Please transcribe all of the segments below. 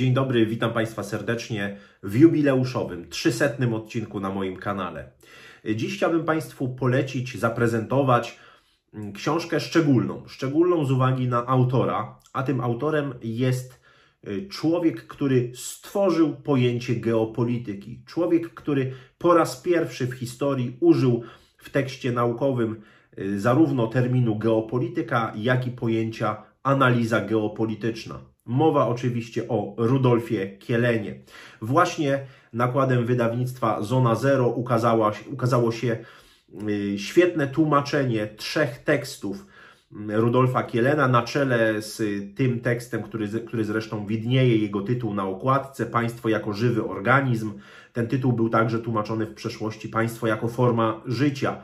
Dzień dobry, witam Państwa serdecznie w jubileuszowym, 300 odcinku na moim kanale. Dziś chciałbym Państwu polecić, zaprezentować mm, książkę szczególną. Szczególną z uwagi na autora, a tym autorem jest y, człowiek, który stworzył pojęcie geopolityki. Człowiek, który po raz pierwszy w historii użył w tekście naukowym y, zarówno terminu geopolityka, jak i pojęcia analiza geopolityczna. Mowa oczywiście o Rudolfie Kielenie. Właśnie nakładem wydawnictwa Zona Zero ukazała, ukazało się y, świetne tłumaczenie trzech tekstów mm, Rudolfa Kielena na czele z tym tekstem, który, który zresztą widnieje jego tytuł na okładce Państwo jako żywy organizm. Ten tytuł był także tłumaczony w przeszłości Państwo jako forma życia.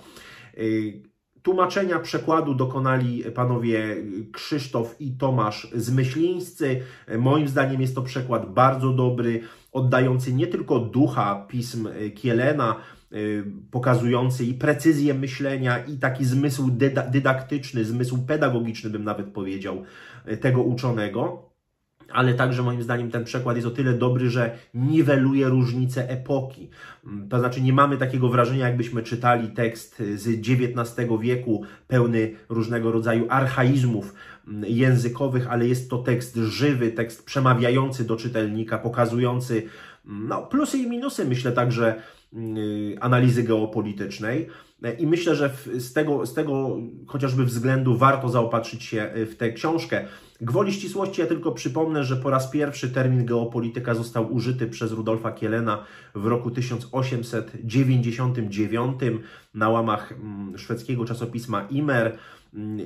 Y, Tłumaczenia przekładu dokonali panowie Krzysztof i Tomasz Zmyślińscy. Moim zdaniem jest to przekład bardzo dobry, oddający nie tylko ducha pism Kielena, y, pokazujący i precyzję myślenia, i taki zmysł dydaktyczny, zmysł pedagogiczny, bym nawet powiedział, tego uczonego ale także moim zdaniem ten przekład jest o tyle dobry, że niweluje różnice epoki. Mm, to znaczy nie mamy takiego wrażenia, jakbyśmy czytali tekst z XIX wieku, pełny różnego rodzaju archaizmów językowych, ale jest to tekst żywy, tekst przemawiający do czytelnika, pokazujący no, plusy i minusy, myślę także analizy geopolitycznej. I myślę, że z tego, z tego chociażby względu warto zaopatrzyć się w tę książkę. Gwoli ścisłości ja tylko przypomnę, że po raz pierwszy termin geopolityka został użyty przez Rudolfa Kielena w roku 1899 na łamach mm, szwedzkiego czasopisma Imer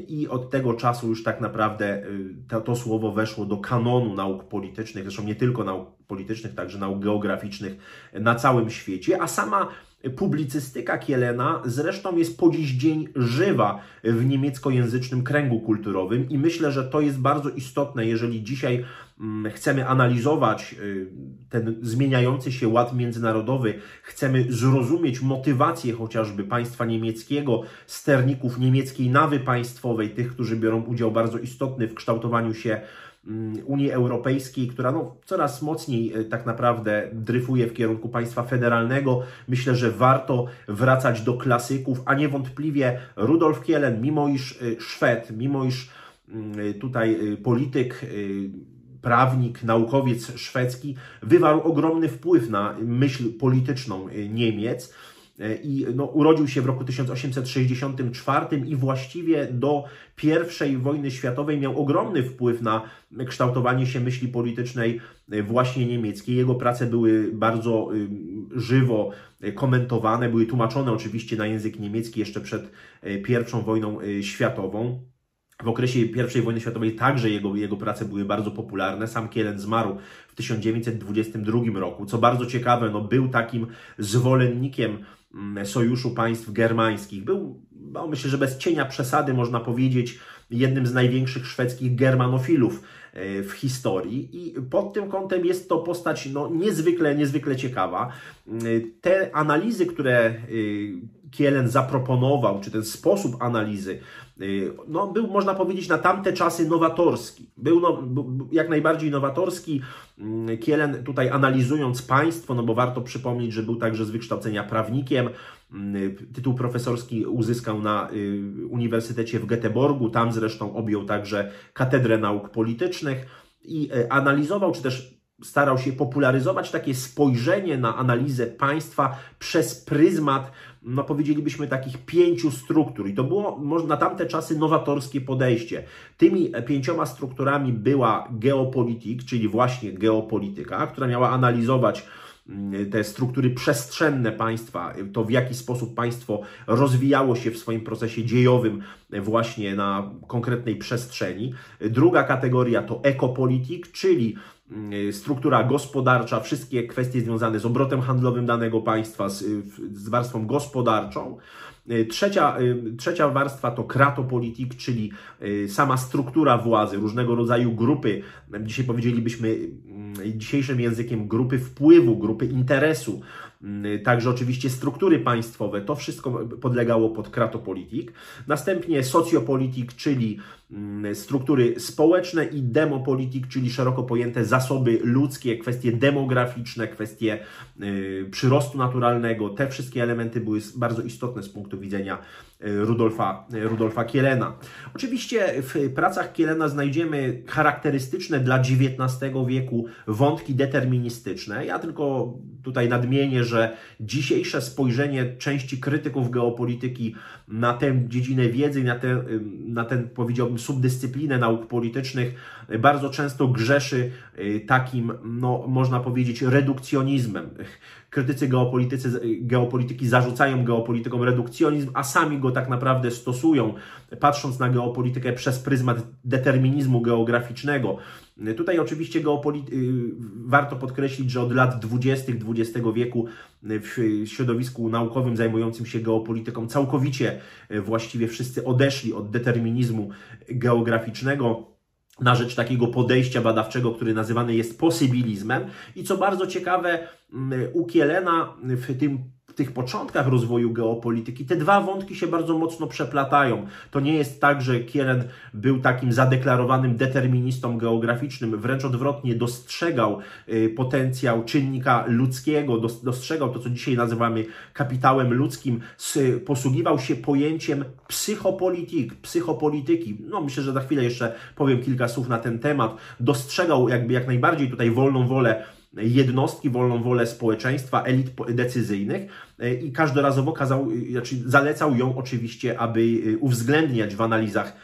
i od tego czasu już tak naprawdę y, to, to, słowo weszło do kanonu nauk politycznych, zresztą nie tylko nauk politycznych, także nauk geograficznych na całym świecie, a sama Publicystyka Kielena zresztą jest po dziś dzień żywa w niemieckojęzycznym kręgu kulturowym i myślę, że to jest bardzo istotne, jeżeli dzisiaj chcemy analizować y, ten zmieniający się ład międzynarodowy, chcemy zrozumieć motywację chociażby państwa niemieckiego, sterników niemieckiej nawy państwowej, tych, którzy biorą udział bardzo istotny w kształtowaniu się Mm, Unii Europejskiej, która no, coraz mocniej e, tak naprawdę dryfuje w kierunku państwa federalnego. Myślę, że warto wracać do klasyków, a niewątpliwie Rudolf Kielen, mimo iż e, Szwed, mimo iż mm, tutaj polityk, prawnik, naukowiec szwedzki, wywarł ogromny wpływ na myśl polityczną Niemiec E, i no, urodził się w roku 1864 i właściwie do I wojny światowej miał ogromny wpływ na kształtowanie się myśli politycznej e, właśnie niemieckiej. Jego prace były bardzo żywo e, komentowane, były tłumaczone oczywiście na język niemiecki jeszcze przed I wojną światową. W okresie I wojny światowej także jego, jego prace były bardzo popularne. Sam Kielen zmarł w 1922 roku. Co bardzo ciekawe, no, był takim zwolennikiem Mm, Sojuszu Państw Germańskich. Był, no myślę, że bez cienia przesady można powiedzieć, jednym z największych szwedzkich germanofilów e, w historii i pod tym kątem jest to postać no, niezwykle, niezwykle ciekawa. Mm, te analizy, które y, Kielen zaproponował, czy ten sposób analizy, no, był, można powiedzieć, na tamte czasy nowatorski. Był, no, jak najbardziej nowatorski. Mm, Kielen tutaj analizując państwo, no bo warto przypomnieć, że był także z wykształcenia prawnikiem. Mm, tytuł profesorski uzyskał na y, Uniwersytecie w Göteborgu, tam zresztą objął także katedrę nauk politycznych i y, analizował, czy też starał się popularyzować takie spojrzenie na analizę państwa przez pryzmat, no powiedzielibyśmy, takich pięciu struktur. I to było na tamte czasy nowatorskie podejście. Tymi pięcioma strukturami była geopolitik, czyli właśnie geopolityka, która miała analizować mm, te struktury przestrzenne państwa, to w jaki sposób państwo rozwijało się w swoim procesie dziejowym właśnie na konkretnej przestrzeni. Druga kategoria to ekopolitik, czyli struktura gospodarcza, wszystkie kwestie związane z obrotem handlowym danego państwa, z, z warstwą gospodarczą. Y, trzecia, y, trzecia warstwa to kratopolitik, czyli sama struktura władzy, różnego rodzaju grupy, dzisiaj powiedzielibyśmy dzisiejszym językiem grupy wpływu, grupy interesu, także oczywiście struktury państwowe, to wszystko podlegało pod kratopolitik. Następnie socjopolitik, czyli struktury społeczne i demopolitik, czyli szeroko pojęte zasoby ludzkie, kwestie demograficzne, kwestie przyrostu naturalnego. Te wszystkie elementy były bardzo istotne z punktu widzenia Rudolfa, Rudolfa Kielena. Oczywiście w pracach Kielena znajdziemy charakterystyczne dla XIX wieku wątki deterministyczne. Ja tylko tutaj nadmienię, że dzisiejsze spojrzenie części krytyków geopolityki na tę dziedzinę wiedzy, na, ten, na ten, powiedziałbym, subdyscyplinę nauk politycznych bardzo często grzeszy y, takim, no, można powiedzieć, redukcjonizmem krytycy geopolitycy, geopolityki zarzucają geopolitykom redukcjonizm, a sami go tak naprawdę stosują, patrząc na geopolitykę przez pryzmat determinizmu geograficznego. Tutaj oczywiście geopolit- y, warto podkreślić, że od lat 20. XX wieku w środowisku naukowym zajmującym się geopolityką całkowicie y, właściwie wszyscy odeszli od determinizmu geograficznego na rzecz takiego podejścia badawczego, który nazywany jest posybilizmem. I co bardzo ciekawe, mm, u Kielena w tym w tych początkach rozwoju geopolityki te dwa wątki się bardzo mocno przeplatają. To nie jest tak, że Kielen był takim zadeklarowanym deterministą geograficznym, wręcz odwrotnie dostrzegał y, potencjał czynnika ludzkiego, dostrzegał to, co dzisiaj nazywamy kapitałem ludzkim, posługiwał się pojęciem psychopolitik, psychopolityki. No myślę, że za chwilę jeszcze powiem kilka słów na ten temat. Dostrzegał jakby jak najbardziej tutaj wolną wolę jednostki, wolną wolę społeczeństwa, elit decyzyjnych e, i każdorazowo kazał, e, znaczy zalecał ją oczywiście, aby e, uwzględniać w analizach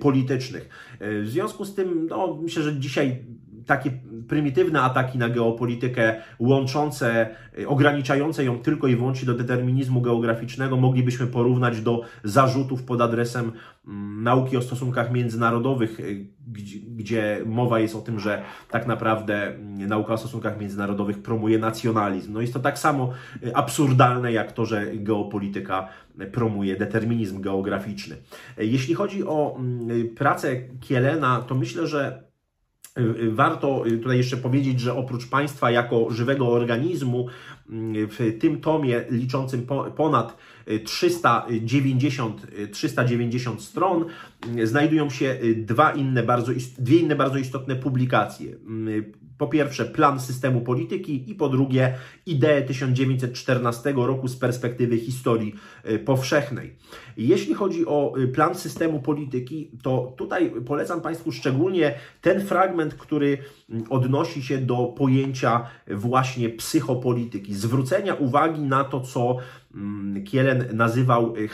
politycznych. W związku z tym, no, myślę, że dzisiaj takie prymitywne ataki na geopolitykę, łączące, ograniczające ją tylko i wyłącznie do determinizmu geograficznego, moglibyśmy porównać do zarzutów pod adresem mm, nauki o stosunkach międzynarodowych, y, gdzie, gdzie mowa jest o tym, że tak naprawdę mm, nauka o stosunkach międzynarodowych promuje nacjonalizm. No jest to tak samo y, absurdalne jak to, że geopolityka promuje determinizm geograficzny. Jeśli chodzi o mm, pracę Kielena, to myślę, że Y, y, warto y, tutaj jeszcze powiedzieć, że oprócz państwa jako żywego organizmu, w tym tomie liczącym ponad 390, 390 stron znajdują się dwa inne bardzo, dwie inne bardzo istotne publikacje. Po pierwsze plan systemu polityki i po drugie idee 1914 roku z perspektywy historii powszechnej. Jeśli chodzi o plan systemu polityki, to tutaj polecam Państwu szczególnie ten fragment, który odnosi się do pojęcia właśnie psychopolityki, zwrócenia uwagi na to, co mm, Kielen nazywał y,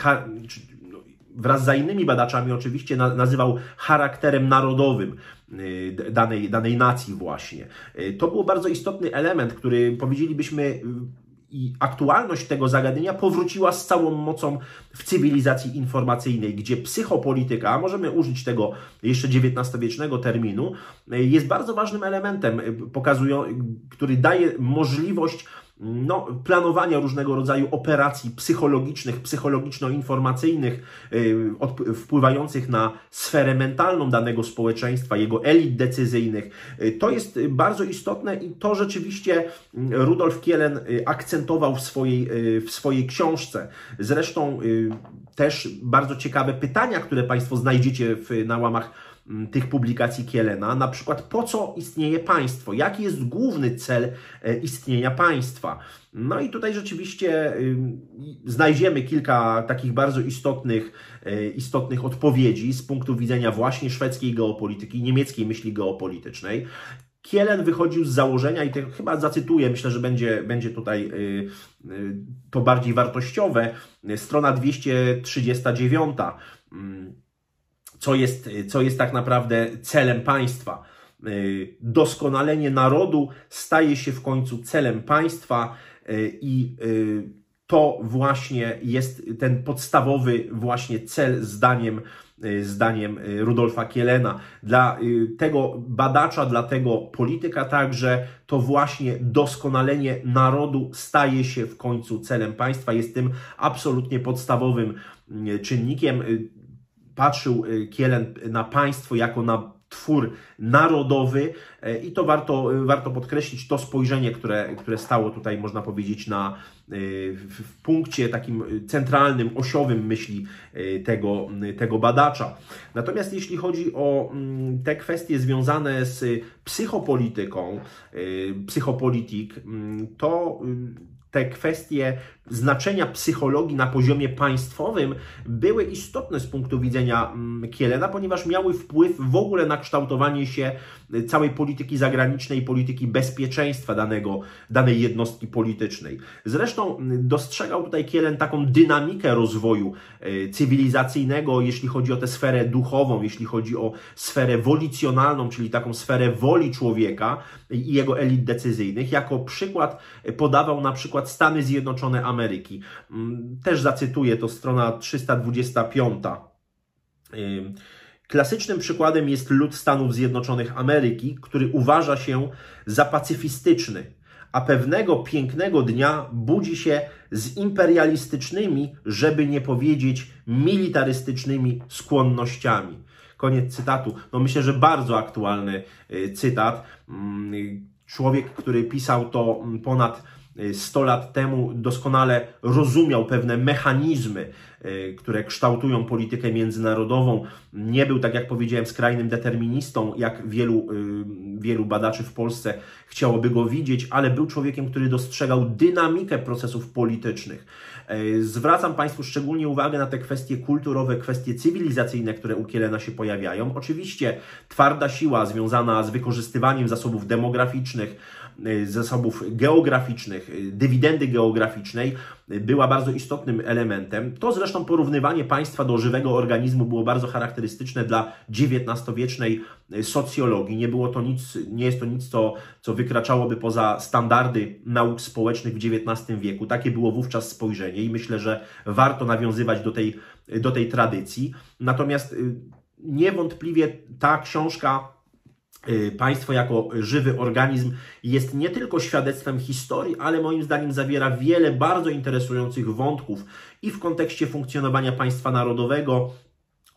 no, wraz z innymi badaczami oczywiście nazywał charakterem narodowym Y, danej, danej nacji właśnie. Y, to był bardzo istotny element, który powiedzielibyśmy i aktualność tego zagadnienia powróciła z całą mocą w cywilizacji informacyjnej, gdzie psychopolityka, a możemy użyć tego jeszcze XIX-wiecznego terminu, jest bardzo ważnym elementem, pokazują, który daje możliwość no, planowania różnego rodzaju operacji psychologicznych, psychologiczno-informacyjnych, yy, wpływających na sferę mentalną danego społeczeństwa, jego elit decyzyjnych. Yy, to jest bardzo istotne i to rzeczywiście mm, Rudolf Kielen yy, akcentował w swojej, w swojej książce. Zresztą też bardzo ciekawe pytania, które Państwo znajdziecie w, na łamach tych publikacji Kielena, na przykład po co istnieje państwo, jaki jest główny cel e, istnienia państwa. No i tutaj rzeczywiście znajdziemy kilka takich bardzo istotnych, e, istotnych odpowiedzi z punktu widzenia właśnie szwedzkiej geopolityki, niemieckiej myśli geopolitycznej. Kielen wychodził z założenia, i to chyba zacytuję, myślę, że będzie, będzie tutaj e, to bardziej wartościowe, strona 239 co jest, co jest tak naprawdę celem państwa. Y, doskonalenie narodu staje się w końcu celem państwa y, i y, to właśnie jest ten podstawowy właśnie cel zdaniem, zdaniem Rudolfa Kielena. Dla tego badacza, dla tego polityka także to właśnie doskonalenie narodu staje się w końcu celem państwa. Jest tym absolutnie podstawowym czynnikiem patrzył y, Kielen na państwo jako na twór narodowy e, i to warto, warto podkreślić, to spojrzenie, które, które stało tutaj, można powiedzieć, na, w punkcie takim centralnym, osiowym myśli tego, tego badacza. Natomiast jeśli chodzi o mm, te kwestie związane z psychopolityką, psychopolitik, mm, to te kwestie znaczenia psychologii na poziomie państwowym były istotne z punktu widzenia mm, Kielena, ponieważ miały wpływ w ogóle na kształtowanie się całej polityki zagranicznej, polityki bezpieczeństwa danego, danej jednostki politycznej. Zresztą mm, dostrzegał tutaj Kielen taką dynamikę rozwoju e, cywilizacyjnego, jeśli chodzi o tę sferę duchową, jeśli chodzi o sferę wolicjonalną, czyli taką sferę woli człowieka i jego elit decyzyjnych. Jako przykład podawał na przykład Stany Zjednoczone Ameryki. Mm, też zacytuję, to strona 325. Klasycznym przykładem jest lud Stanów Zjednoczonych Ameryki, który uważa się za pacyfistyczny, a pewnego pięknego dnia budzi się z imperialistycznymi, żeby nie powiedzieć militarystycznymi skłonnościami. Koniec cytatu. No myślę, że bardzo aktualny y, cytat. Mm, człowiek, który pisał to mm, ponad 100 lat temu doskonale rozumiał pewne mechanizmy, e, które kształtują politykę międzynarodową. Nie był, tak jak powiedziałem, skrajnym deterministą, jak wielu, e, wielu badaczy w Polsce chciałoby go widzieć, ale był człowiekiem, który dostrzegał dynamikę procesów politycznych. Zwracam Państwu szczególnie uwagę na te kwestie kulturowe, kwestie cywilizacyjne, które u Kielena się pojawiają. Oczywiście twarda siła związana z wykorzystywaniem zasobów demograficznych, Y, zasobów geograficznych, y, dywidendy geograficznej y, była bardzo istotnym elementem. To zresztą porównywanie państwa do żywego organizmu było bardzo charakterystyczne dla XIX-wiecznej socjologii. Nie było to nic, nie jest to nic, co, co wykraczałoby poza standardy nauk społecznych w XIX wieku. Takie było wówczas spojrzenie i myślę, że warto nawiązywać do tej, do tej tradycji. Natomiast niewątpliwie ta książka Y, państwo jako żywy organizm jest nie tylko świadectwem historii, ale moim zdaniem zawiera wiele bardzo interesujących wątków i w kontekście funkcjonowania państwa narodowego,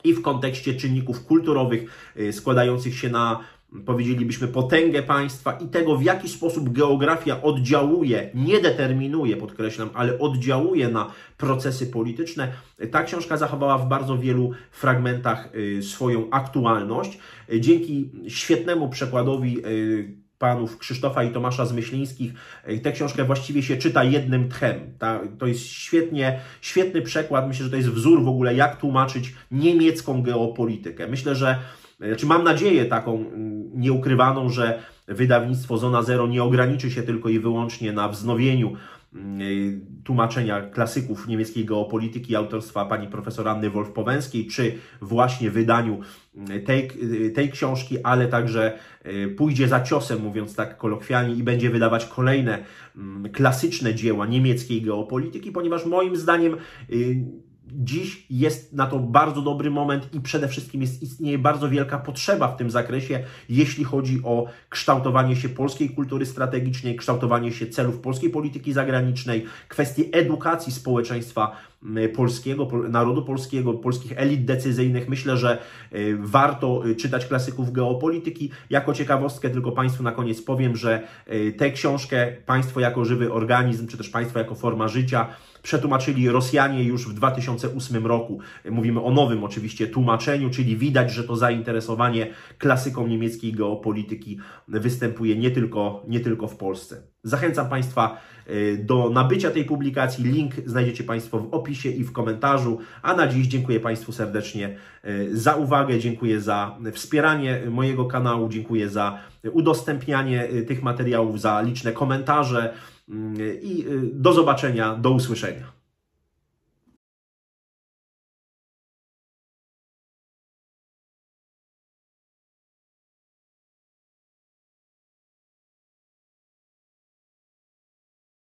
i w kontekście czynników kulturowych y, składających się na powiedzielibyśmy, potęgę państwa i tego, w jaki sposób geografia oddziałuje, nie determinuje, podkreślam, ale oddziałuje na procesy polityczne, ta książka zachowała w bardzo wielu fragmentach y, swoją aktualność. Dzięki świetnemu przekładowi y, panów Krzysztofa i Tomasza Zmyślińskich. Y, tę książkę właściwie się czyta jednym tchem. Ta, to jest świetnie, świetny przekład. Myślę, że to jest wzór w ogóle, jak tłumaczyć niemiecką geopolitykę. Myślę, że znaczy mam nadzieję taką mm, nieukrywaną, że wydawnictwo Zona Zero nie ograniczy się tylko i wyłącznie na wznowieniu mm, tłumaczenia klasyków niemieckiej geopolityki autorstwa pani profesor Anny Wolf-Powęskiej, czy właśnie wydaniu mm, tej, tej książki, ale także pójdzie za ciosem, mówiąc tak kolokwialnie, i będzie wydawać kolejne klasyczne dzieła niemieckiej geopolityki, ponieważ moim zdaniem y, Dziś jest na to bardzo dobry moment i przede wszystkim jest, istnieje bardzo wielka potrzeba w tym zakresie, jeśli chodzi o kształtowanie się polskiej kultury strategicznej, kształtowanie się celów polskiej polityki zagranicznej, kwestie edukacji społeczeństwa polskiego, narodu polskiego, polskich elit decyzyjnych. Myślę, że e, warto e, czytać klasyków geopolityki. Jako ciekawostkę tylko Państwu na koniec powiem, że e, tę książkę Państwo jako żywy organizm, czy też Państwo jako forma życia przetłumaczyli Rosjanie już w 2008 roku. Mówimy o nowym oczywiście tłumaczeniu, czyli widać, że to zainteresowanie klasyką niemieckiej geopolityki występuje nie tylko, nie tylko w Polsce. Zachęcam Państwa e, do nabycia tej publikacji. Link znajdziecie Państwo w opisie i w komentarzu. A na dziś dziękuję Państwu serdecznie e, za uwagę, dziękuję za wspieranie mojego kanału, dziękuję za udostępnianie e, tych materiałów, za liczne komentarze i do zobaczenia, do usłyszenia.